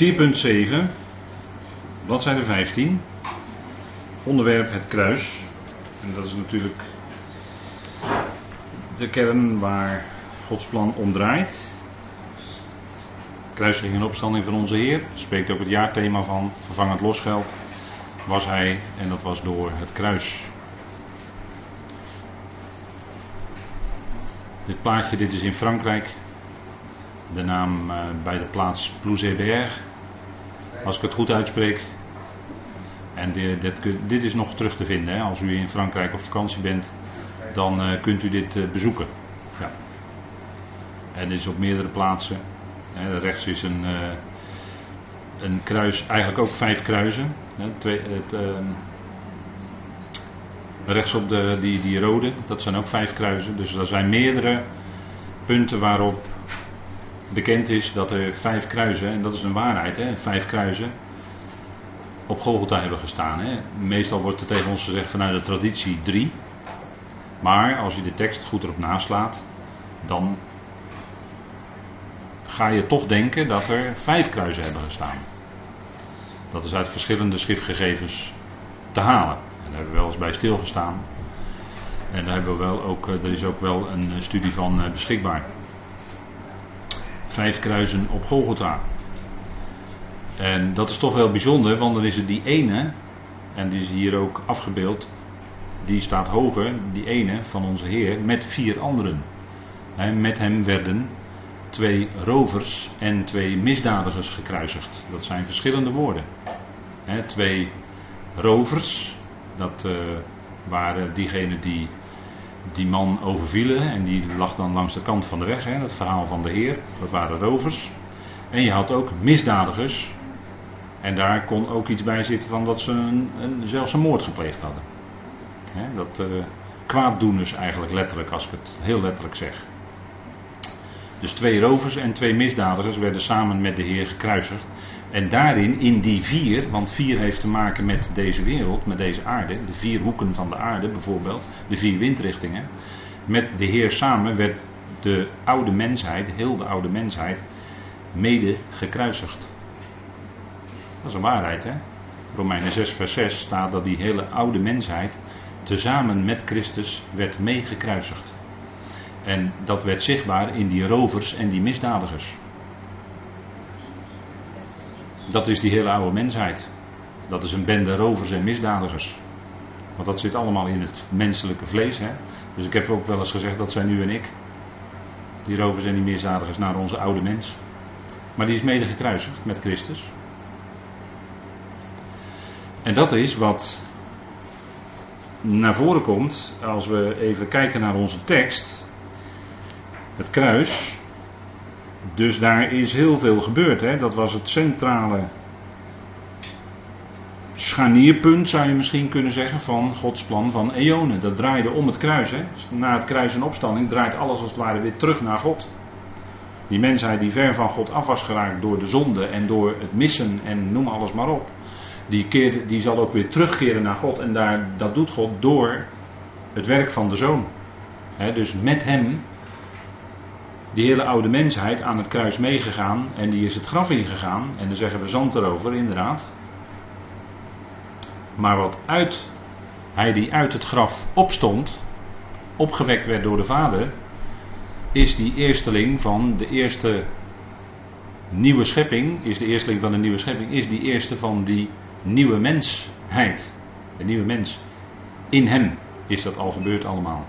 4.7, bladzijde 15. Onderwerp het kruis. En dat is natuurlijk de kern waar Gods plan om draait. Kruising en opstanding van onze Heer. Spreekt ook het jaarthema van vervangend losgeld. Was hij en dat was door het kruis. Dit plaatje, dit is in Frankrijk. De naam uh, bij de plaats Plouzébert. Als ik het goed uitspreek. En dit, dit, dit is nog terug te vinden. Hè. Als u in Frankrijk op vakantie bent, dan uh, kunt u dit uh, bezoeken. Ja. En is op meerdere plaatsen. Hè. Rechts is een, een kruis, eigenlijk ook vijf kruisen. Hè. Twee, het, ehm, rechts op de, die, die rode, dat zijn ook vijf kruisen. Dus er zijn meerdere punten waarop bekend is dat er vijf kruisen, en dat is een waarheid, hè, vijf kruisen op Golgotha hebben gestaan. Hè. Meestal wordt er tegen ons gezegd vanuit de traditie drie. Maar als je de tekst goed erop naslaat, dan ga je toch denken dat er vijf kruisen hebben gestaan. Dat is uit verschillende schriftgegevens te halen. En daar hebben we wel eens bij stilgestaan. En daar hebben we wel ook, eh, er is ook wel een studie van eh, beschikbaar. Vijf kruisen op Golgotha. En dat is toch wel bijzonder, want dan is het die ene, en die is hier ook afgebeeld, die staat hoger, die ene van onze Heer, met vier anderen. met hem werden twee rovers en twee misdadigers gekruisigd. Dat zijn verschillende woorden. twee rovers, dat uh, waren diegenen die die man overvielen. En die lag dan langs de kant van de weg. Hè, het verhaal van de Heer. Dat waren rovers. En je had ook misdadigers. En daar kon ook iets bij zitten van dat ze een, een zelfs een moord gepleegd hadden. Hè, dat uh, kwaaddoeners eigenlijk letterlijk, als ik het heel letterlijk zeg. Dus twee rovers en twee misdadigers werden samen met de Heer gekruisigd. En daarin, in die vier, want vier heeft te maken met deze wereld, met deze aarde, de vier hoeken van de aarde bijvoorbeeld, de vier windrichtingen. Met de Heer samen werd de oude mensheid, heel de oude mensheid, mede gekruisigd. Dat is een waarheid, hè? Romeinen 6, vers 6 staat dat die hele oude mensheid tezamen met Christus werd meegekruisigd. En dat werd zichtbaar in die rovers en die misdadigers. Dat is die hele oude mensheid. Dat is een bende rovers en misdadigers. Want dat zit allemaal in het menselijke vlees. Hè? Dus ik heb ook wel eens gezegd, dat zijn u en ik. Die rovers en die misdadigers naar onze oude mens. Maar die is mede gekruisigd met Christus. En dat is wat naar voren komt als we even kijken naar onze tekst. Het kruis. Dus daar is heel veel gebeurd. Hè? Dat was het centrale scharnierpunt, zou je misschien kunnen zeggen, van Gods plan van eonen. Dat draaide om het kruis. Hè? Na het kruis en opstanding draait alles als het ware weer terug naar God. Die mensheid die ver van God af was geraakt door de zonde en door het missen en noem alles maar op. Die, keer, die zal ook weer terugkeren naar God. En daar, dat doet God door het werk van de zoon. dus met hem die hele oude mensheid aan het kruis meegegaan en die is het graf ingegaan. En dan zeggen we zand erover, inderdaad. Maar wat uit, hij die uit het graf opstond, opgewekt werd door de Vader, is die eersteling van de eerste nieuwe schepping, is de eersteling van de nieuwe schepping, is die eerste van die nieuwe mensheid. De nieuwe mens. In hem is dat al gebeurd allemaal.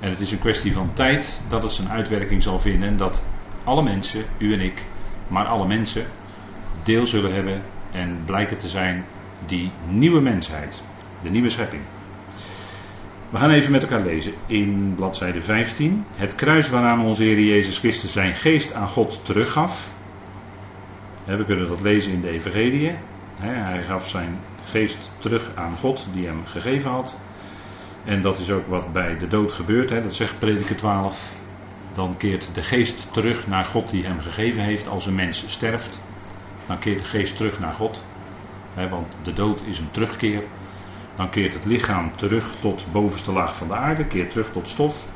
En het is een kwestie van tijd dat het zijn uitwerking zal vinden. En dat alle mensen, u en ik, maar alle mensen, deel zullen hebben en blijken te zijn die nieuwe mensheid. De nieuwe schepping. We gaan even met elkaar lezen in bladzijde 15. Het kruis waaraan onze Heer Jezus Christus zijn geest aan God teruggaf. We kunnen dat lezen in de Evangelie. Hij gaf zijn geest terug aan God die hem gegeven had. En dat is ook wat bij de dood gebeurt. Hè? Dat zegt prediker 12. Dan keert de geest terug naar God die hem gegeven heeft. Als een mens sterft, dan keert de geest terug naar God. Hè? Want de dood is een terugkeer. Dan keert het lichaam terug tot bovenste laag van de aarde, keert terug tot stof.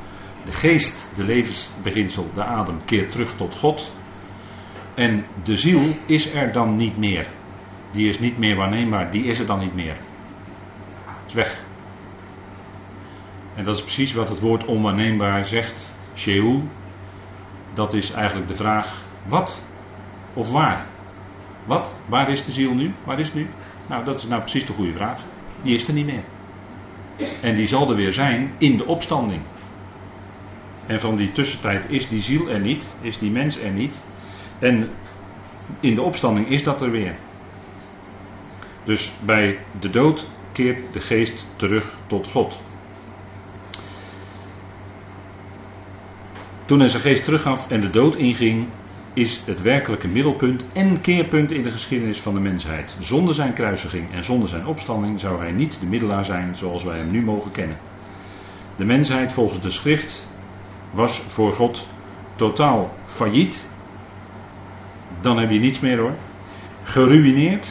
De geest, de levensbeginsel, de adem, keert terug tot God. En de ziel is er dan niet meer. Die is niet meer waarneembaar, die is er dan niet meer. Is weg. En dat is precies wat het woord onwaarneembaar zegt. Sheol. Dat is eigenlijk de vraag: wat of waar? Wat? Waar is de ziel nu? Waar is het nu? Nou, dat is nou precies de goede vraag. Die is er niet meer. En die zal er weer zijn in de opstanding. En van die tussentijd is die ziel er niet, is die mens er niet. En in de opstanding is dat er weer. Dus bij de dood keert de geest terug tot God. Toen hij zijn geest teruggaf en de dood inging, is het werkelijke middelpunt en keerpunt in de geschiedenis van de mensheid. Zonder zijn kruisiging en zonder zijn opstanding zou hij niet de middelaar zijn zoals wij hem nu mogen kennen. De mensheid volgens de schrift was voor God totaal failliet. Dan heb je niets meer hoor. Geruineerd.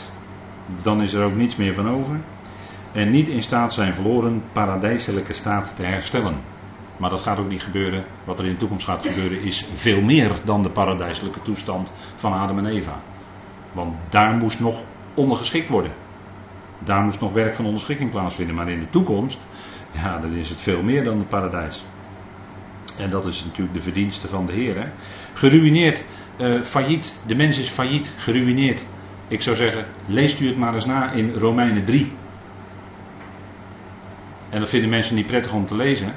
Dan is er ook niets meer van over. En niet in staat zijn verloren paradijselijke staat te herstellen. Maar dat gaat ook niet gebeuren. Wat er in de toekomst gaat gebeuren is veel meer dan de paradijselijke toestand van Adam en Eva. Want daar moest nog ondergeschikt worden. Daar moest nog werk van onderschikking plaatsvinden. Maar in de toekomst, ja, dan is het veel meer dan het paradijs. En dat is natuurlijk de verdienste van de Heer. Geruineerd, uh, failliet. De mens is failliet, geruineerd. Ik zou zeggen, leest u het maar eens na in Romeinen 3. En dat vinden mensen niet prettig om te lezen.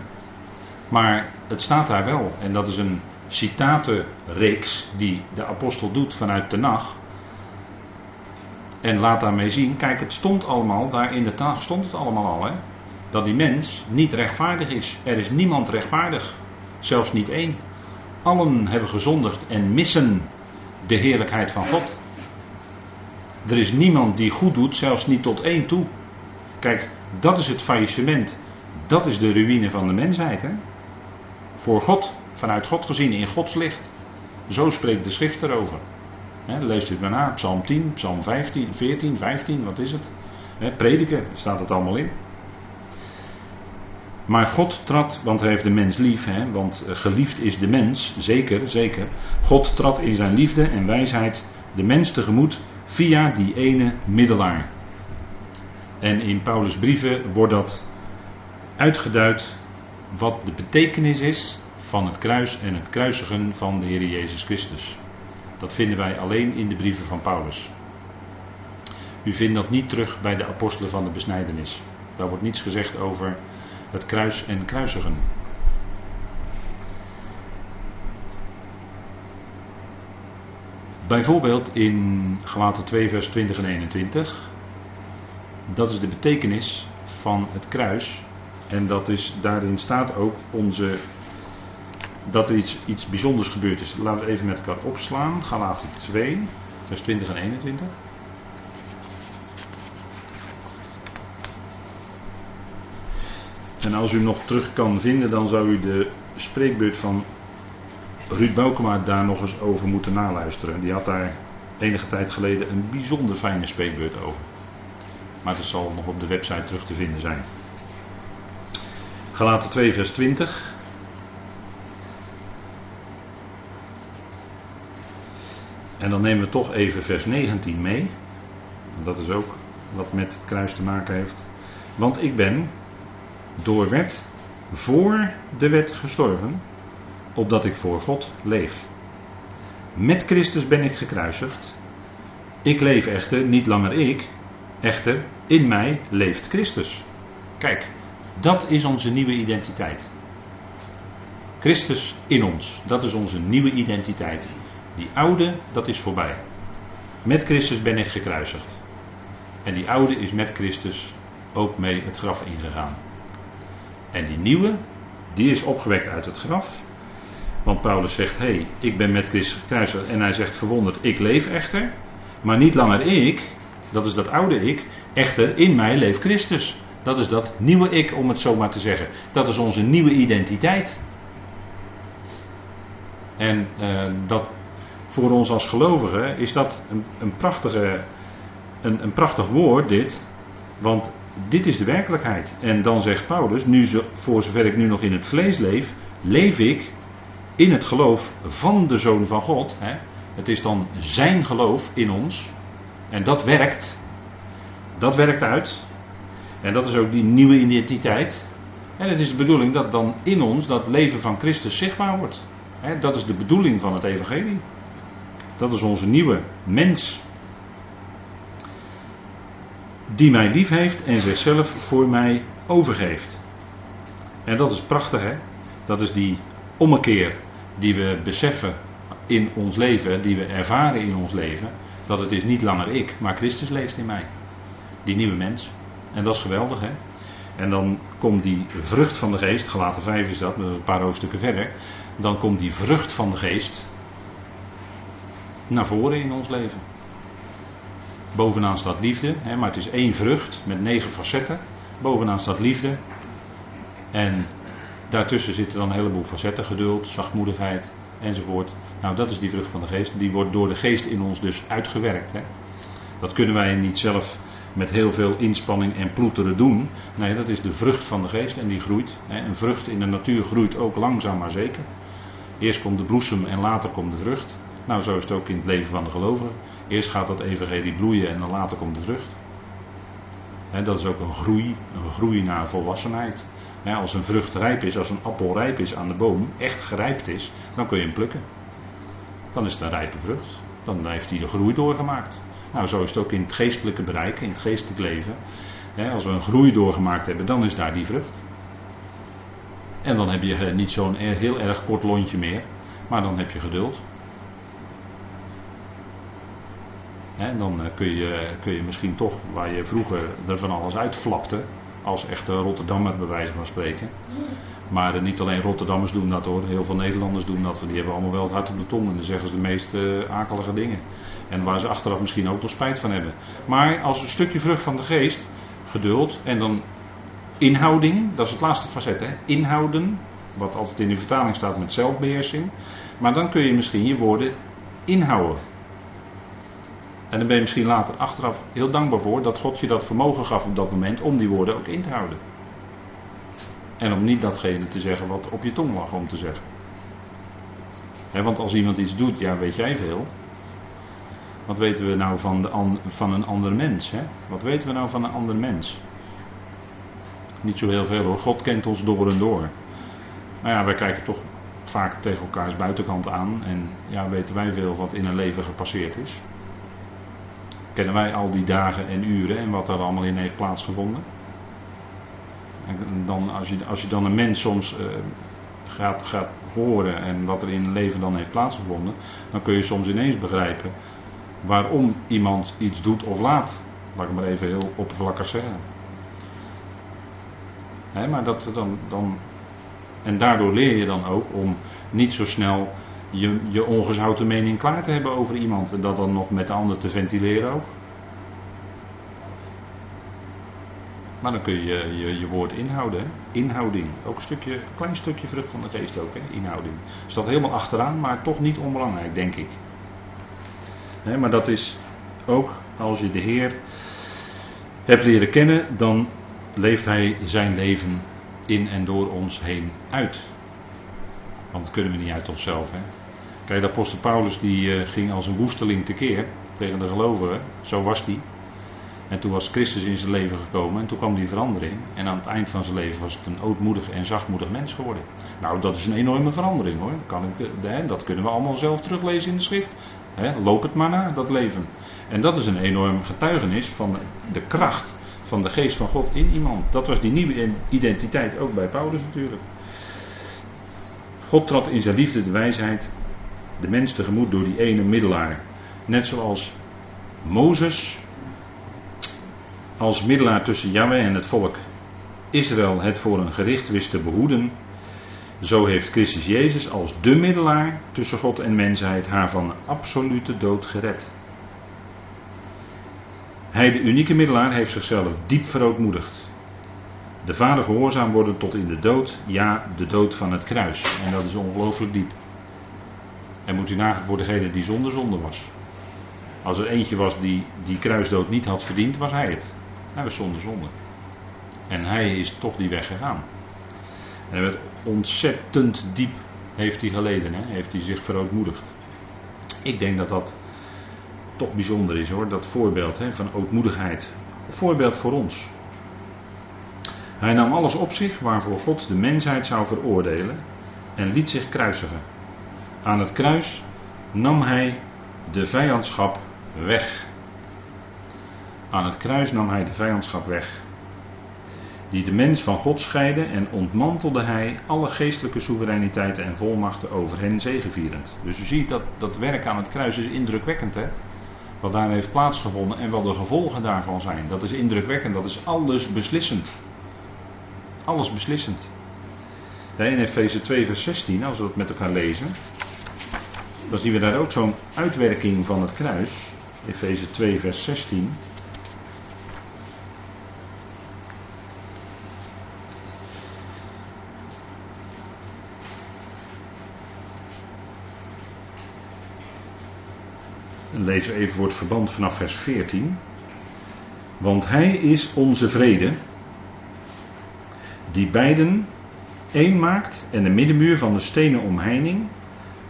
Maar het staat daar wel. En dat is een citatenreeks die de apostel doet vanuit de nacht. En laat daarmee zien, kijk, het stond allemaal, daar in de taal stond het allemaal al, hè, dat die mens niet rechtvaardig is. Er is niemand rechtvaardig, zelfs niet één. Allen hebben gezondigd en missen de heerlijkheid van God. Er is niemand die goed doet, zelfs niet tot één toe. Kijk, dat is het faillissement. Dat is de ruïne van de mensheid. Hè? Voor God, vanuit God gezien, in Gods licht. Zo spreekt de schrift erover. leest u het maar na, Psalm 10, Psalm 15, 14, 15, wat is het? prediken, staat het allemaal in. Maar God trad, want hij heeft de mens lief, want eh, geliefd is de mens, zeker, zeker. God trad in zijn liefde en wijsheid de mens tegemoet via die ene middelaar. En in Paulus' brieven wordt dat uitgeduid wat de betekenis is van het kruis en het kruisigen van de Heer Jezus Christus. Dat vinden wij alleen in de brieven van Paulus. U vindt dat niet terug bij de apostelen van de besnijdenis. Daar wordt niets gezegd over het kruis en kruisigen. Bijvoorbeeld in Galaten 2 vers 20 en 21. Dat is de betekenis van het kruis en dat is, daarin staat ook onze, dat er iets, iets bijzonders gebeurd is. Laten we het even met elkaar opslaan. Galaten 2, vers 20 en 21. En als u nog terug kan vinden, dan zou u de spreekbeurt van Ruud Boukema daar nog eens over moeten naluisteren. Die had daar enige tijd geleden een bijzonder fijne spreekbeurt over. Maar dat zal nog op de website terug te vinden zijn. Galaten 2 vers 20. En dan nemen we toch even vers 19 mee. Dat is ook wat met het kruis te maken heeft. Want ik ben door wet voor de wet gestorven, opdat ik voor God leef. Met Christus ben ik gekruisigd. Ik leef echter niet langer ik, echter in mij leeft Christus. Kijk, dat is onze nieuwe identiteit. Christus in ons, dat is onze nieuwe identiteit. Die oude, dat is voorbij. Met Christus ben ik gekruisigd. En die oude is met Christus ook mee het graf ingegaan. En die nieuwe, die is opgewekt uit het graf. Want Paulus zegt: Hé, hey, ik ben met Christus gekruisigd. En hij zegt verwonderd: Ik leef echter. Maar niet langer ik, dat is dat oude ik. Echter, in mij leeft Christus. Dat is dat nieuwe ik, om het zo maar te zeggen. Dat is onze nieuwe identiteit. En uh, dat voor ons als gelovigen is dat een, een, prachtige, een, een prachtig woord, dit. Want dit is de werkelijkheid. En dan zegt Paulus, nu voor zover ik nu nog in het vlees leef, leef ik in het geloof van de Zoon van God. Hè? Het is dan zijn geloof in ons. En dat werkt. Dat werkt uit. En dat is ook die nieuwe identiteit. En het is de bedoeling dat dan in ons dat leven van Christus zichtbaar wordt. dat is de bedoeling van het Evangelie. Dat is onze nieuwe mens. Die mij lief heeft en zichzelf voor mij overgeeft. En dat is prachtig, hè? Dat is die ommekeer die we beseffen in ons leven, die we ervaren in ons leven. Dat het is niet langer ik, maar Christus leeft in mij. Die nieuwe mens. En dat is geweldig, hè? En dan komt die vrucht van de geest, gelaten 5 is dat, een paar hoofdstukken verder. Dan komt die vrucht van de geest naar voren in ons leven. Bovenaan staat liefde, hè, maar het is één vrucht met negen facetten. Bovenaan staat liefde. En daartussen zitten dan een heleboel facetten, geduld, zachtmoedigheid enzovoort. Nou, dat is die vrucht van de geest. Die wordt door de geest in ons dus uitgewerkt. Hè. Dat kunnen wij niet zelf met heel veel inspanning en ploeteren doen. Nee, dat is de vrucht van de geest en die groeit. Een vrucht in de natuur groeit ook langzaam maar zeker. Eerst komt de bloesem en later komt de vrucht. Nou, zo is het ook in het leven van de gelovigen. Eerst gaat dat evangelie bloeien en dan later komt de vrucht. dat is ook een groei, een groei naar volwassenheid. als een vrucht rijp is, als een appel rijp is aan de boom, echt gerijpt is, dan kun je hem plukken. Dan is het een rijpe vrucht. Dan heeft hij de groei doorgemaakt. Nou, zo is het ook in het geestelijke bereik, in het geestelijk leven. als we een groei doorgemaakt hebben, dan is daar die vrucht. En dan heb je niet zo'n heel erg kort lontje meer, maar dan heb je geduld. En dan eh, kun je, kun je misschien toch, waar je vroeger er van alles uitflapte, als echte Rotterdammer bij wijze van spreken. Maar niet alleen Rotterdammers doen dat hoor, heel veel Nederlanders doen dat, want die hebben allemaal wel het hart op de tong en dan zeggen ze de meest akelige dingen. En waar ze achteraf misschien ook nog spijt van hebben. Maar als een stukje vrucht van de geest, geduld en dan inhouding, dat is het laatste facet, hè? inhouden, wat altijd in de vertaling staat met zelfbeheersing. Maar dan kun je misschien je woorden inhouden. En dan ben je misschien later achteraf heel dankbaar voor dat God je dat vermogen gaf op dat moment om die woorden ook in te houden. En om niet datgene te zeggen wat op je tong lag om te zeggen. want als iemand iets doet, ja, weet jij veel. Wat weten we nou van, de, van een ander mens? Hè? Wat weten we nou van een ander mens? Niet zo heel veel hoor. God kent ons door en door. Nou ja, wij kijken toch vaak tegen elkaars buitenkant aan. En ja, weten wij veel wat in een leven gepasseerd is. Kennen wij al die dagen en uren en wat er allemaal in heeft plaatsgevonden? En dan, als, je, als je dan een mens soms uh, gaat, gaat horen en wat er in het leven dan heeft plaatsgevonden, dan kun je soms ineens begrijpen waarom iemand iets doet of laat. Laat ik maar even heel oppervlakkig zeggen. maar dat dan, dan. En daardoor leer je dan ook om niet zo snel je, je ongezouten mening klaar te hebben over iemand en dat dan nog met de ander te ventileren ook. Maar dan kun je je, je woord inhouden. Inhouding. Ook een stukje, klein stukje vrucht van de geest ook. Hè? Inhouding. Staat helemaal achteraan, maar toch niet onbelangrijk, denk ik. Maar dat is ook als je de Heer hebt leren kennen, dan leeft Hij zijn leven in en door ons heen uit. Want dat kunnen we niet uit onszelf. Hè? Kijk, de apostel Paulus die uh, ging als een woesteling tekeer tegen de gelovigen. Zo was hij. En toen was Christus in zijn leven gekomen en toen kwam die verandering. En aan het eind van zijn leven was het een ootmoedig en zachtmoedig mens geworden. Nou, dat is een enorme verandering hoor. Kan ik, hè, dat kunnen we allemaal zelf teruglezen in de schrift. Loop het maar na, dat leven. En dat is een enorm getuigenis van de kracht van de geest van God in iemand. Dat was die nieuwe identiteit ook bij Paulus natuurlijk. God trad in zijn liefde de wijsheid de mens tegemoet door die ene middelaar. Net zoals Mozes als middelaar tussen Yahweh en het volk Israël het voor een gericht wist te behoeden, zo heeft Christus Jezus als de middelaar tussen God en mensheid haar van absolute dood gered. Hij, de unieke middelaar, heeft zichzelf diep verootmoedigd. De Vader gehoorzaam worden tot in de dood, ja, de dood van het kruis. En dat is ongelooflijk diep. En moet u nagaan voor degene die zonder zonde was. Als er eentje was die die kruisdood niet had verdiend, was hij het. Hij was zonder zonde. En hij is toch die weg gegaan. En hij werd ontzettend diep heeft hij geleden, hè? heeft hij zich verootmoedigd. Ik denk dat dat toch bijzonder is hoor, dat voorbeeld hè, van ootmoedigheid. Een voorbeeld voor ons. Hij nam alles op zich waarvoor God de mensheid zou veroordelen en liet zich kruisigen. Aan het kruis nam hij de vijandschap weg. Aan het kruis nam hij de vijandschap weg. Die de mens van God scheidde en ontmantelde hij alle geestelijke soevereiniteiten en volmachten over hen zegevierend. Dus u ziet dat dat werk aan het kruis is indrukwekkend hè. Wat daar heeft plaatsgevonden en wat de gevolgen daarvan zijn. Dat is indrukwekkend, dat is alles beslissend. Alles beslissend. In Efeze 2 vers 16, als we het met elkaar lezen, dan zien we daar ook zo'n uitwerking van het kruis. Efeze 2 vers 16. Lezen we even voor het verband vanaf vers 14. Want hij is onze vrede, die beiden één maakt en de middenmuur van de stenen omheining,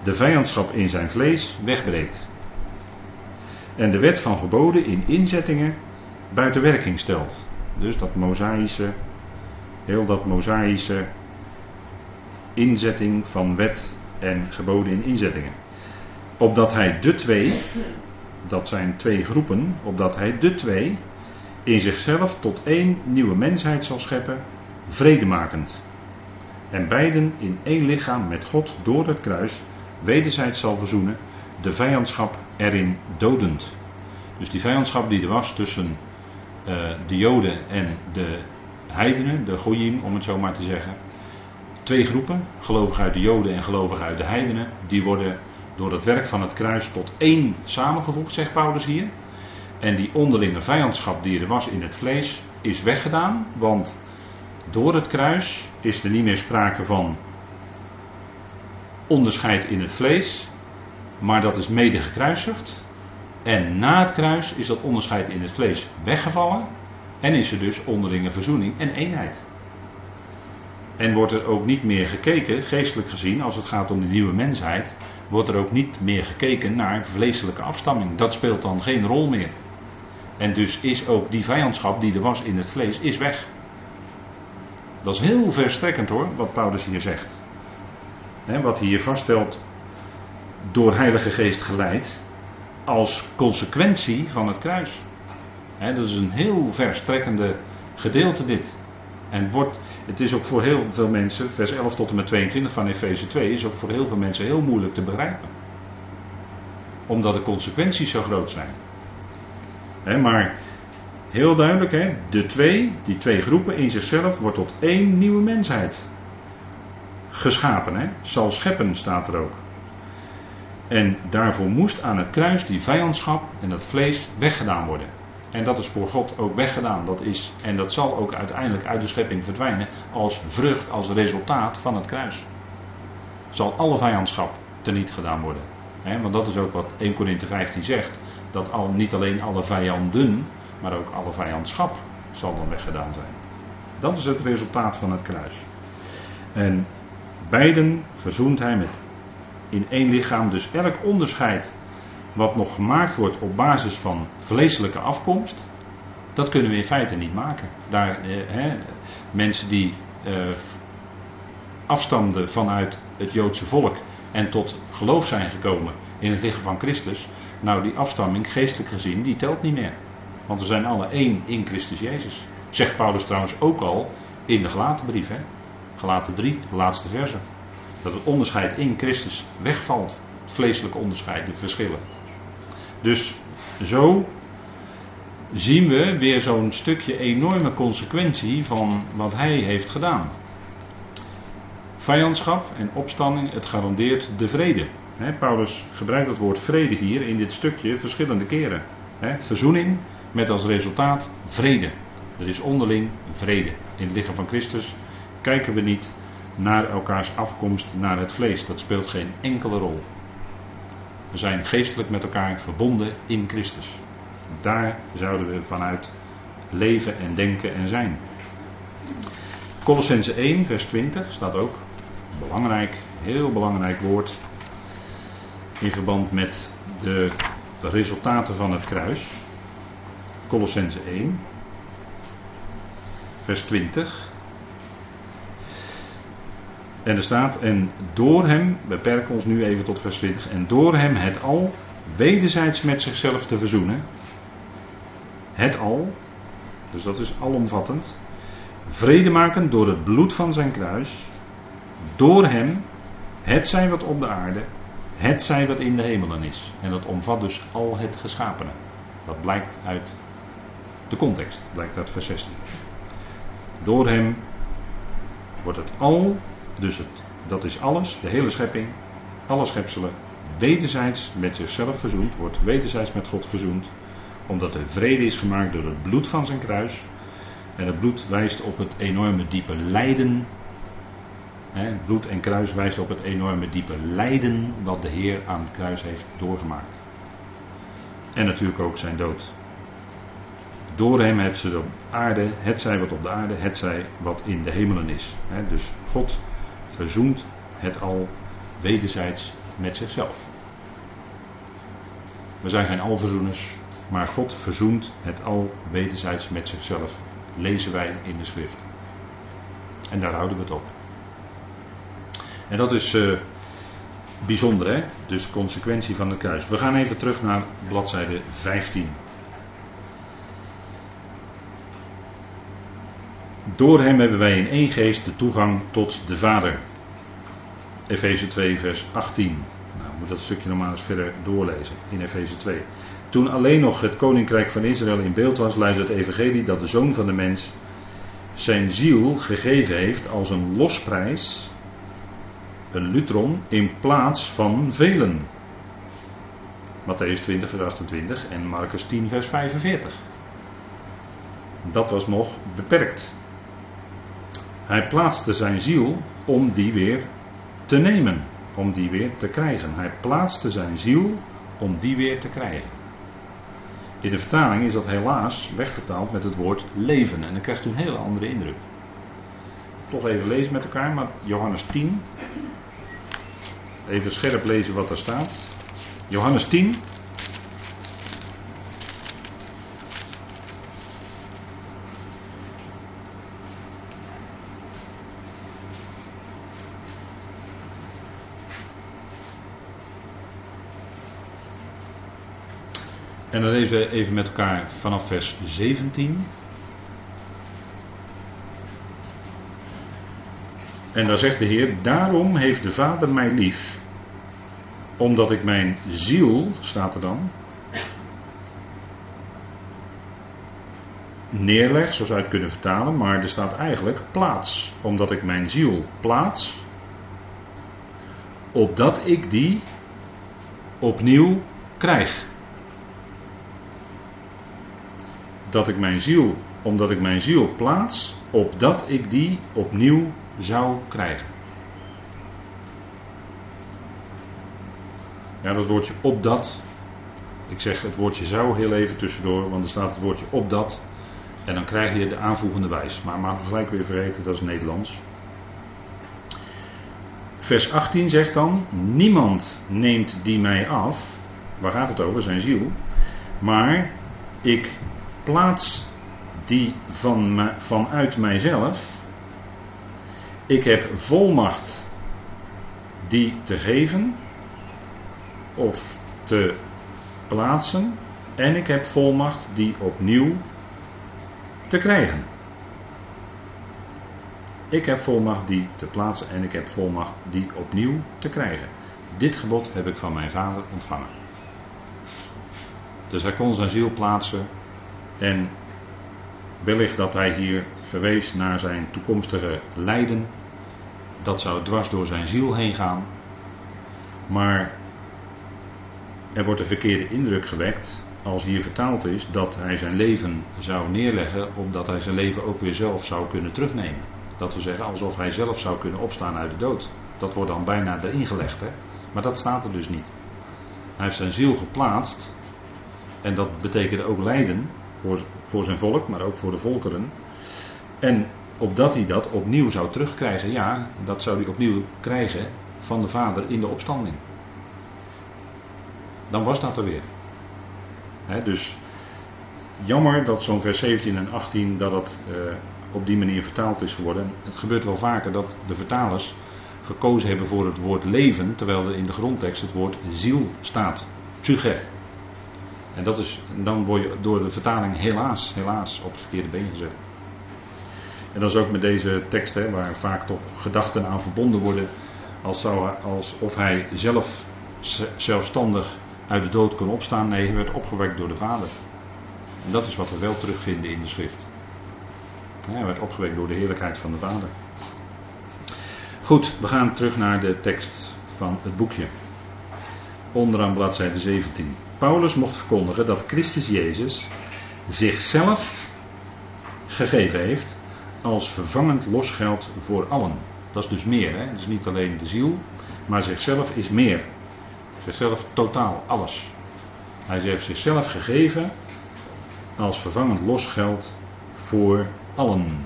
de vijandschap in zijn vlees, wegbreekt. En de wet van geboden in inzettingen buiten werking stelt. Dus dat mosaïsche, heel dat mosaïsche inzetting van wet en geboden in inzettingen. Opdat hij de twee, dat zijn twee groepen, opdat hij de twee in zichzelf tot één nieuwe mensheid zal scheppen, vredemakend. En beiden in één lichaam met God door het kruis wederzijds zal verzoenen, de vijandschap erin dodend. Dus die vijandschap die er was tussen uh, de Joden en de heidenen, de Goyim om het zo maar te zeggen. Twee groepen, gelovig uit de Joden en gelovig uit de heidenen, die worden door het werk van het kruis tot één samengevoegd, zegt Paulus hier. En die onderlinge vijandschap die er was in het vlees is weggedaan, want door het kruis is er niet meer sprake van onderscheid in het vlees, maar dat is mede gekruisigd. En na het kruis is dat onderscheid in het vlees weggevallen en is er dus onderlinge verzoening en eenheid. En wordt er ook niet meer gekeken, geestelijk gezien, als het gaat om de nieuwe mensheid, wordt er ook niet meer gekeken naar vleeselijke afstamming. Dat speelt dan geen rol meer. En dus is ook die vijandschap die er was in het vlees, is weg. Dat is heel verstrekkend hoor, wat Paulus hier zegt. wat hij hier vaststelt, door Heilige Geest geleid, als consequentie van het kruis. dat is een heel verstrekkende gedeelte dit. En wordt, het is ook voor heel veel mensen, vers 11 tot en met 22 van Efeze 2, is ook voor heel veel mensen heel moeilijk te begrijpen. Omdat de consequenties zo groot zijn. maar heel duidelijk, hè, de twee, die twee groepen in zichzelf, wordt tot één nieuwe mensheid geschapen. Hè. Zal scheppen, staat er ook. En daarvoor moest aan het kruis die vijandschap en dat vlees weggedaan worden. En dat is voor God ook weggedaan. Dat is, en dat zal ook uiteindelijk uit de schepping verdwijnen als vrucht, als resultaat van het kruis. Zal alle vijandschap teniet gedaan worden. want dat is ook wat 1 Korinthe 15 zegt. Dat al, niet alleen alle vijanden, maar ook alle vijandschap zal dan weggedaan zijn. Dat is het resultaat van het kruis. En beiden verzoent hij met in één lichaam. Dus elk onderscheid wat nog gemaakt wordt op basis van vleeselijke afkomst, dat kunnen we in feite niet maken. Daar, eh, mensen die eh, afstamden vanuit het Joodse volk en tot geloof zijn gekomen in het lichaam van Christus, nou die afstamming geestelijk gezien, die telt niet meer. Want we zijn alle één in Christus Jezus. Zegt Paulus trouwens ook al in de gelaten brief, hè? Gelaten 3, de laatste verse. Dat het onderscheid in Christus wegvalt. Vleeselijke onderscheid, de verschillen. Dus zo zien we weer zo'n stukje enorme consequentie van wat hij heeft gedaan. Vijandschap en opstanding, het garandeert de vrede. Paulus gebruikt het woord vrede hier in dit stukje verschillende keren. verzoening met als resultaat vrede. Er is onderling vrede. In het lichaam van Christus kijken we niet naar elkaars afkomst, naar het vlees. Dat speelt geen enkele rol. We zijn geestelijk met elkaar verbonden in Christus. Daar zouden we vanuit leven en denken en zijn. Colossense 1, vers 20 staat ook. Belangrijk, heel belangrijk woord. in verband met de resultaten van het kruis. Colossense 1, vers 20. En er staat, en door hem, we beperken ons nu even tot vers 20, en door hem het al wederzijds met zichzelf te verzoenen. Het al, dus dat is alomvattend. Vrede maken door het bloed van zijn kruis. Door hem, het zij wat op de aarde, het zij wat in de hemelen is. En dat omvat dus al het geschapene. Dat blijkt uit de context, blijkt uit vers 16. Door hem wordt het al, dus het, dat is alles, de hele schepping, alle schepselen, wederzijds met zichzelf verzoend, wordt wederzijds met God verzoend, omdat er vrede is gemaakt door het bloed van zijn kruis. En het bloed wijst op het enorme diepe lijden. Bloed en kruis wijst op het enorme diepe lijden wat de Heer aan het kruis heeft doorgemaakt. En natuurlijk ook zijn dood. Door hem heeft ze op aarde, het zij wat op de aarde, het zij wat in de hemelen is. Dus God verzoent het al wederzijds met zichzelf. We zijn geen alverzoeners, maar God verzoent het al wederzijds met zichzelf. Lezen wij in de schrift. En daar houden we het op. En dat is uh, bijzonder, hè? Dus consequentie van het kruis. We gaan even terug naar bladzijde 15. Door hem hebben wij in één geest de toegang tot de Vader. Efeze 2, vers 18. Nou, moet dat stukje nog maar eens verder doorlezen in Efeze 2. Toen alleen nog het koninkrijk van Israël in beeld was, luidt het evangelie dat de zoon van de mens zijn ziel gegeven heeft als een losprijs, een lutron, in plaats van velen. Matthäus 20, vers 28 en Marcus 10, vers 45. Dat was nog beperkt. Hij plaatste zijn ziel om die weer te nemen, om die weer te krijgen. Hij plaatste zijn ziel om die weer te krijgen. In de vertaling is dat helaas wegvertaald met het woord leven. En dan krijgt u een hele andere indruk. Toch even lezen met elkaar, maar Johannes 10. Even scherp lezen wat er staat. Johannes 10, En dan even, even met elkaar vanaf vers 17. En daar zegt de Heer: Daarom heeft de Vader mij lief, omdat ik mijn ziel, staat er dan, neerleg, zo zou je het kunnen vertalen, maar er staat eigenlijk plaats, omdat ik mijn ziel plaats, opdat ik die opnieuw krijg. Dat ik mijn ziel, omdat ik mijn ziel plaats, opdat ik die opnieuw zou krijgen. Ja, dat woordje opdat. Ik zeg het woordje zou heel even tussendoor, want er staat het woordje opdat. En dan krijg je de aanvoegende wijs. Maar mag gelijk weer vergeten, dat is Nederlands. Vers 18 zegt dan: Niemand neemt die mij af. Waar gaat het over? Zijn ziel. Maar ik plaats die van, vanuit mijzelf. Ik heb volmacht die te geven of te plaatsen. En ik heb volmacht die opnieuw te krijgen. Ik heb volmacht die te plaatsen en ik heb volmacht die opnieuw te krijgen. Dit gebod heb ik van mijn vader ontvangen. Dus hij kon zijn ziel plaatsen en wellicht dat hij hier verwees naar zijn toekomstige lijden. Dat zou dwars door zijn ziel heen gaan. Maar er wordt een verkeerde indruk gewekt als hier vertaald is dat hij zijn leven zou neerleggen opdat hij zijn leven ook weer zelf zou kunnen terugnemen. Dat we zeggen alsof hij zelf zou kunnen opstaan uit de dood. Dat wordt dan bijna erin gelegd, hè? maar dat staat er dus niet. Hij heeft zijn ziel geplaatst en dat betekent ook lijden, voor, zijn volk, maar ook voor de volkeren. En opdat hij dat opnieuw zou terugkrijgen, ja, dat zou hij opnieuw krijgen van de Vader in de opstanding. dan was dat er weer. Dus jammer dat zo'n vers 17 en 18 dat het eh, op die manier vertaald is geworden. Het gebeurt wel vaker dat de vertalers gekozen hebben voor het woord leven, terwijl er in de grondtekst het woord ziel staat. En dat is, dan word je door de vertaling helaas, helaas op het verkeerde been gezet. En dat is ook met deze tekst, waar vaak toch gedachten aan verbonden worden, als zou, alsof hij zelf zelfstandig uit de dood kon opstaan. Nee, hij werd opgewekt door de Vader. En dat is wat we wel terugvinden in de schrift. Hij werd opgewekt door de heerlijkheid van de Vader. Goed, we gaan terug naar de tekst van het boekje. Onderaan bladzijde 17. Paulus mocht verkondigen dat Christus Jezus zichzelf gegeven heeft als vervangend losgeld voor allen. Dat is dus meer, hè? dus niet alleen de ziel, maar zichzelf is meer. Zichzelf totaal, alles. Hij heeft zichzelf gegeven als vervangend losgeld voor allen.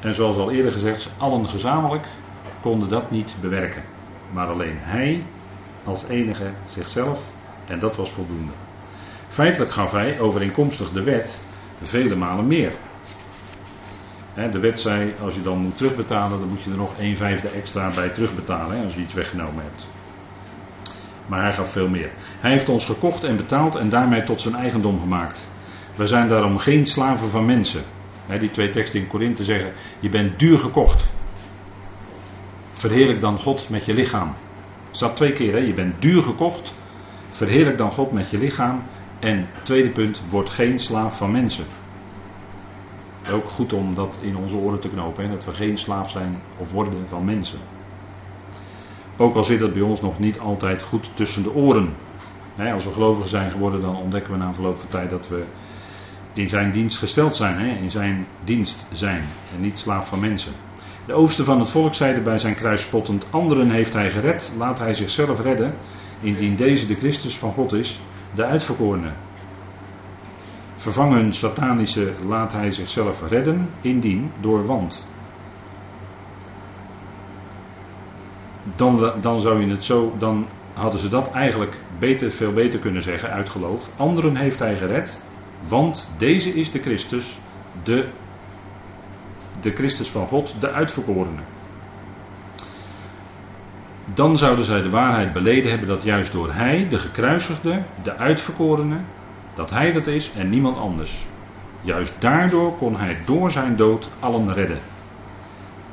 En zoals al eerder gezegd, allen gezamenlijk konden dat niet bewerken. Maar alleen hij als enige zichzelf en dat was voldoende. Feitelijk gaf hij overeenkomstig de wet vele malen meer. De wet zei, als je dan moet terugbetalen, dan moet je er nog een vijfde extra bij terugbetalen, als je iets weggenomen hebt. Maar hij gaf veel meer. Hij heeft ons gekocht en betaald en daarmee tot zijn eigendom gemaakt. We zijn daarom geen slaven van mensen. Die twee teksten in Korinthe zeggen, je bent duur gekocht. Verheerlijk dan God met je lichaam. staat twee keer, je bent duur gekocht. Verheerlijk dan God met je lichaam. En tweede punt, word geen slaaf van mensen. Ook goed om dat in onze oren te knopen, hè? dat we geen slaaf zijn of worden van mensen. Ook al zit dat bij ons nog niet altijd goed tussen de oren. Als we gelovigen zijn geworden, dan ontdekken we na verloop van tijd dat we in zijn dienst gesteld zijn, in zijn dienst zijn en niet slaaf van mensen. De overste van het volk zeide bij zijn kruis spottend: Anderen heeft hij gered, laat hij zichzelf redden, indien deze de Christus van God is, de uitverkorene. Vervangen satanische laat hij zichzelf redden, indien door want. Dan, dan zou je het zo, dan hadden ze dat eigenlijk beter, veel beter kunnen zeggen uit geloof. Anderen heeft hij gered, want deze is de Christus, de, de Christus van God, de uitverkorene. Dan zouden zij de waarheid beleden hebben dat juist door Hij, de gekruisigde, de uitverkorene, dat Hij dat is en niemand anders. Juist daardoor kon Hij door zijn dood allen redden.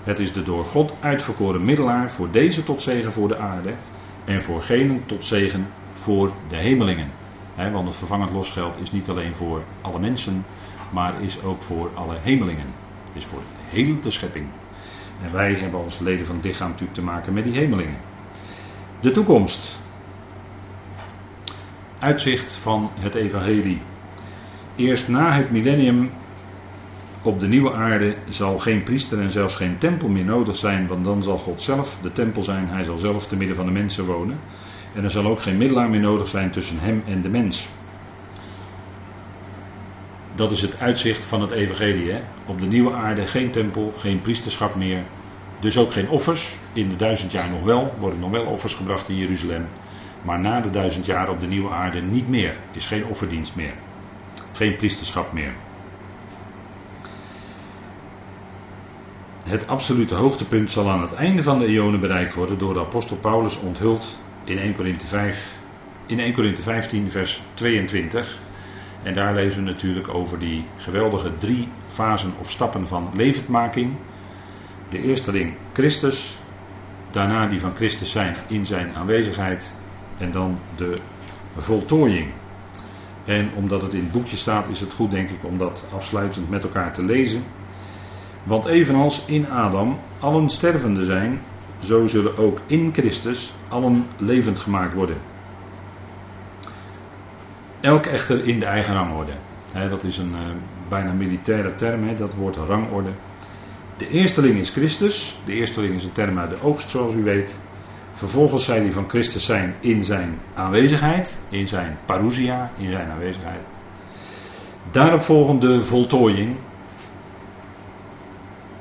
Het is de door God uitverkoren middelaar voor deze tot zegen voor de aarde en voor genen tot zegen voor de hemelingen. want het vervangend losgeld is niet alleen voor alle mensen, maar is ook voor alle hemelingen. Is voor heel de schepping. En wij hebben als leden van het lichaam natuurlijk te maken met die hemelingen. De toekomst. Uitzicht van het evangelie. Eerst na het millennium op de nieuwe aarde zal geen priester en zelfs geen tempel meer nodig zijn, want dan zal God zelf de tempel zijn. Hij zal zelf te midden van de mensen wonen. En er zal ook geen middelaar meer nodig zijn tussen hem en de mens. Dat is het uitzicht van het evangelie. Hè? Op de nieuwe aarde geen tempel, geen priesterschap meer. Dus ook geen offers. In de duizend jaar nog wel. Worden nog wel offers gebracht in Jeruzalem. Maar na de duizend jaar op de nieuwe aarde niet meer. Is geen offerdienst meer. Geen priesterschap meer. Het absolute hoogtepunt zal aan het einde van de eonen bereikt worden door de apostel Paulus onthuld in 1 Korinthe 5, in 1 Korinthe 15 vers 22. En daar lezen we natuurlijk over die geweldige drie fasen of stappen van levendmaking. De eerste ding Christus, daarna die van Christus zijn in zijn aanwezigheid en dan de voltooiing. En omdat het in het boekje staat is het goed denk ik om dat afsluitend met elkaar te lezen. Want evenals in Adam allen stervende zijn, zo zullen ook in Christus allen levend gemaakt worden. Elk echter in de eigen rangorde. dat is een uh, bijna militaire term, dat woord rangorde. De eersteling is Christus. De eersteling is een term uit de oogst, zoals u weet. Vervolgens zij die van Christus zijn in zijn aanwezigheid, in zijn parousia, in zijn aanwezigheid. Daarop volgende de voltooiing,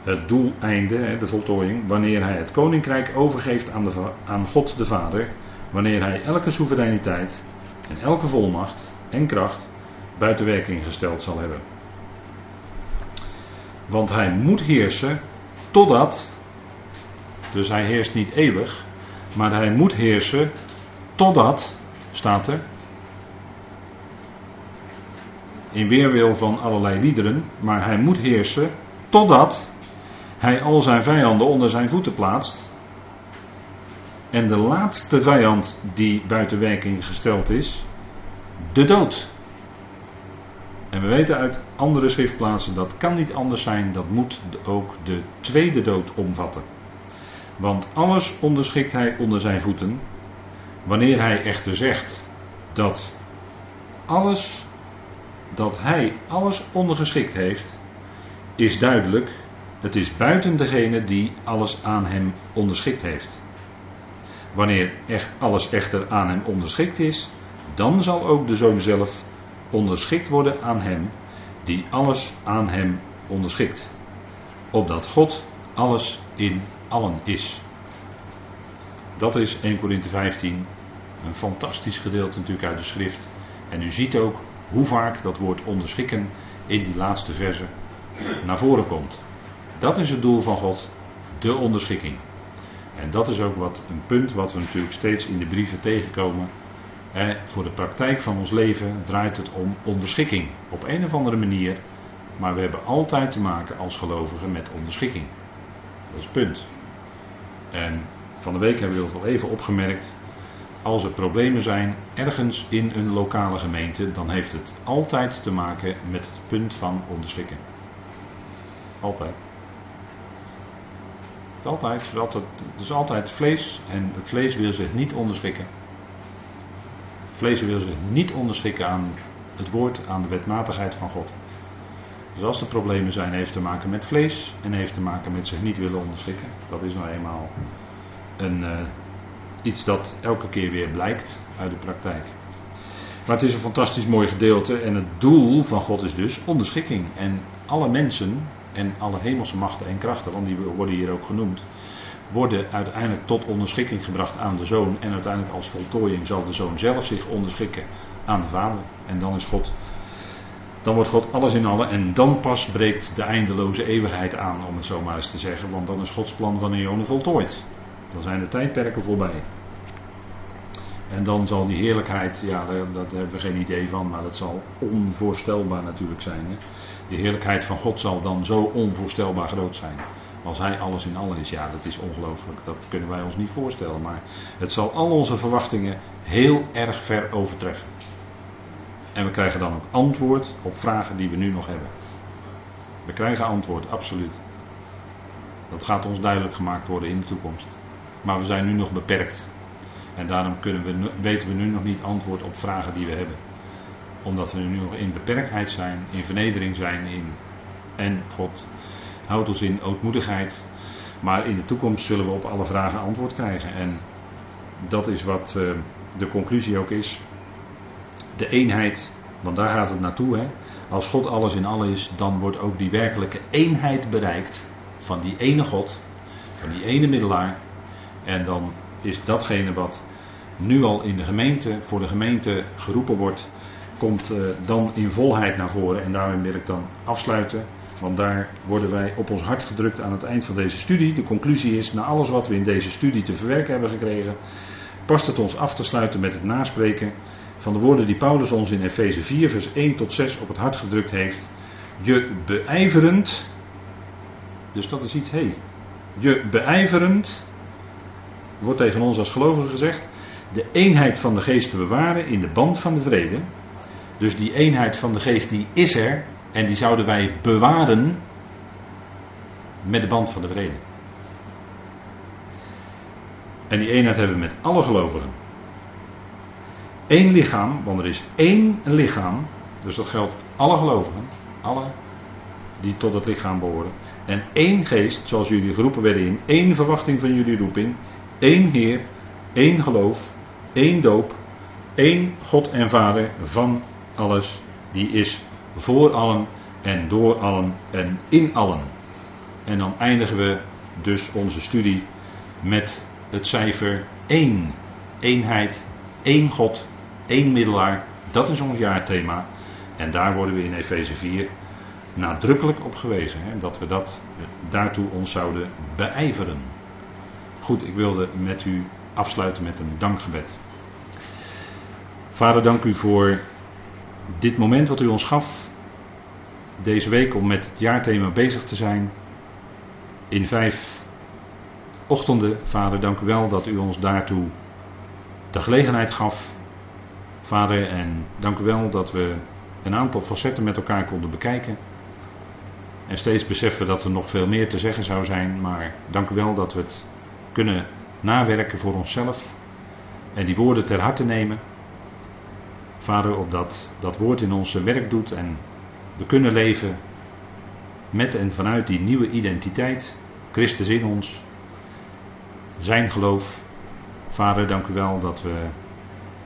het doeleinde, de voltooiing, wanneer hij het koninkrijk overgeeft aan, de, aan God de Vader, wanneer hij elke soevereiniteit en elke volmacht en kracht buiten werking gesteld zal hebben. Want hij moet heersen totdat, dus hij heerst niet eeuwig, maar hij moet heersen totdat, staat er, in weerwil van allerlei liederen, maar hij moet heersen totdat hij al zijn vijanden onder zijn voeten plaatst. En de laatste vijand die buiten werking gesteld is, de dood. En we weten uit andere schriftplaatsen dat kan niet anders zijn, dat moet ook de tweede dood omvatten. Want alles onderschikt hij onder zijn voeten. Wanneer hij echter zegt dat alles, dat hij alles ondergeschikt heeft, is duidelijk, het is buiten degene die alles aan hem onderschikt heeft. Wanneer alles echter aan hem onderschikt is, dan zal ook de zoon zelf onderschikt worden aan hem, die alles aan hem onderschikt. Opdat God alles in allen is. Dat is 1 Corinthe 15, een fantastisch gedeelte natuurlijk uit de schrift. En u ziet ook hoe vaak dat woord onderschikken in die laatste verse naar voren komt. Dat is het doel van God, de onderschikking. En dat is ook wat, een punt wat we natuurlijk steeds in de brieven tegenkomen. Voor de praktijk van ons leven draait het om onderschikking. Op een of andere manier. Maar we hebben altijd te maken als gelovigen met onderschikking. Dat is het punt. En van de week hebben we dat al even opgemerkt. Als er problemen zijn ergens in een lokale gemeente, dan heeft het altijd te maken met het punt van onderschikking. Altijd. Het het altijd, het is altijd vlees en het vlees wil zich niet onderschikken. Vlees wil zich niet onderschikken aan het woord, aan de wetmatigheid van God. Dus als er problemen zijn, heeft te maken met vlees en heeft te maken met zich niet willen onderschikken. Dat is nou eenmaal een, uh, iets dat elke keer weer blijkt uit de praktijk. Maar het is een fantastisch mooi gedeelte en het doel van God is dus onderschikking. En alle mensen en alle hemelse machten en krachten, want die worden hier ook genoemd, worden uiteindelijk tot onderschikking gebracht aan de zoon. En uiteindelijk als voltooiing zal de zoon zelf zich onderschikken aan de vader. En dan is God, dan wordt God alles in alle. En dan pas breekt de eindeloze eeuwigheid aan, om het zo maar eens te zeggen. Want dan is Gods plan van eonen voltooid. Dan zijn de tijdperken voorbij. En dan zal die heerlijkheid, ja, daar, hebben we geen idee van, maar dat zal onvoorstelbaar natuurlijk zijn. Hè? De heerlijkheid van God zal dan zo onvoorstelbaar groot zijn. Als Hij alles in alles is, ja, dat is ongelooflijk. Dat kunnen wij ons niet voorstellen. Maar het zal al onze verwachtingen heel erg ver overtreffen. En we krijgen dan ook antwoord op vragen die we nu nog hebben. We krijgen antwoord, absoluut. Dat gaat ons duidelijk gemaakt worden in de toekomst. Maar we zijn nu nog beperkt. En daarom kunnen we, weten we nu nog niet antwoord op vragen die we hebben. Omdat we nu nog in beperktheid zijn, in vernedering zijn. In, en God houdt ons in ootmoedigheid. Maar in de toekomst zullen we op alle vragen antwoord krijgen. En dat is wat uh, de conclusie ook is. De eenheid, want daar gaat het naartoe. Hè? Als God alles in alles is, dan wordt ook die werkelijke eenheid bereikt. Van die ene God, van die ene middelaar. En dan is datgene wat nu al in de gemeente, voor de gemeente geroepen wordt, komt uh, dan in volheid naar voren. En daarmee wil ik dan afsluiten. Want daar worden wij op ons hart gedrukt aan het eind van deze studie. De conclusie is, na alles wat we in deze studie te verwerken hebben gekregen, past het ons af te sluiten met het naspreken van de woorden die Paulus ons in Efeze 4, vers 1 tot 6 op het hart gedrukt heeft. Je beijverend, dus dat is iets, hé, hey, je beijverend, wordt tegen ons als gelovigen gezegd, de eenheid van de geest te bewaren in de band van de vrede. Dus die eenheid van de geest die is er en die zouden wij bewaren met de band van de vrede. En die eenheid hebben we met alle gelovigen. Eén lichaam, want er is één lichaam, dus dat geldt alle gelovigen, alle die tot het lichaam behoren. En één geest, zoals jullie geroepen werden in één verwachting van jullie roeping, één Heer, één geloof, één doop, één God en Vader van alles, die is voor allen en door allen en in allen. En dan eindigen we dus onze studie met het cijfer 1. eenheid, één God, één middelaar. Dat is ons jaarthema. En daar worden we in Efeze 4 nadrukkelijk op gewezen. Hè, dat we dat daartoe ons zouden beijveren. Goed, ik wilde met u afsluiten met een dankgebed. Vader, dank u voor dit moment wat u ons gaf. Deze week om met het jaarthema bezig te zijn. In vijf ochtenden, Vader, dank u wel dat u ons daartoe de gelegenheid gaf. Vader, en dank u wel dat we een aantal facetten met elkaar konden bekijken. En steeds beseffen dat er nog veel meer te zeggen zou zijn, maar dank u wel dat we het kunnen nawerken voor onszelf. En die woorden ter harte nemen. Vader, opdat dat woord in ons werk doet en we kunnen leven met en vanuit die nieuwe identiteit. Christus in ons. Zijn geloof. Vader, dank u wel dat we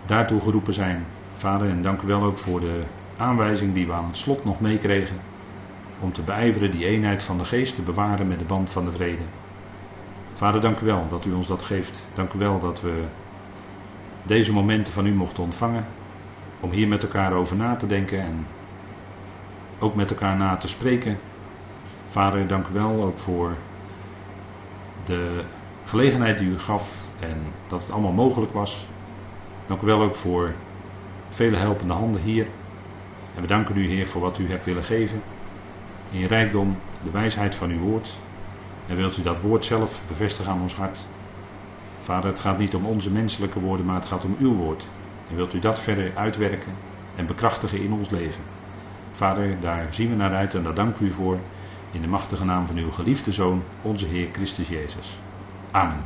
daartoe geroepen zijn. Vader, en dank u wel ook voor de aanwijzing die we aan het slot nog meekregen. Om te beijveren die eenheid van de geest te bewaren met de band van de vrede. Vader, dank u wel dat u ons dat geeft. Dank u wel dat we deze momenten van u mochten ontvangen. Om hier met elkaar over na te denken en ook met elkaar na te spreken. Vader, dank u wel ook voor de gelegenheid die u gaf en dat het allemaal mogelijk was. Dank u wel ook voor vele helpende handen hier. En we danken u, Heer, voor wat u hebt willen geven. In rijkdom, de wijsheid van uw woord. En wilt u dat woord zelf bevestigen aan ons hart. Vader, het gaat niet om onze menselijke woorden, maar het gaat om uw woord. En wilt u dat verder uitwerken en bekrachtigen in ons leven. Vader, daar zien we naar uit en daar dank u voor. In de machtige naam van uw geliefde Zoon, onze Heer Christus Jezus. Amen.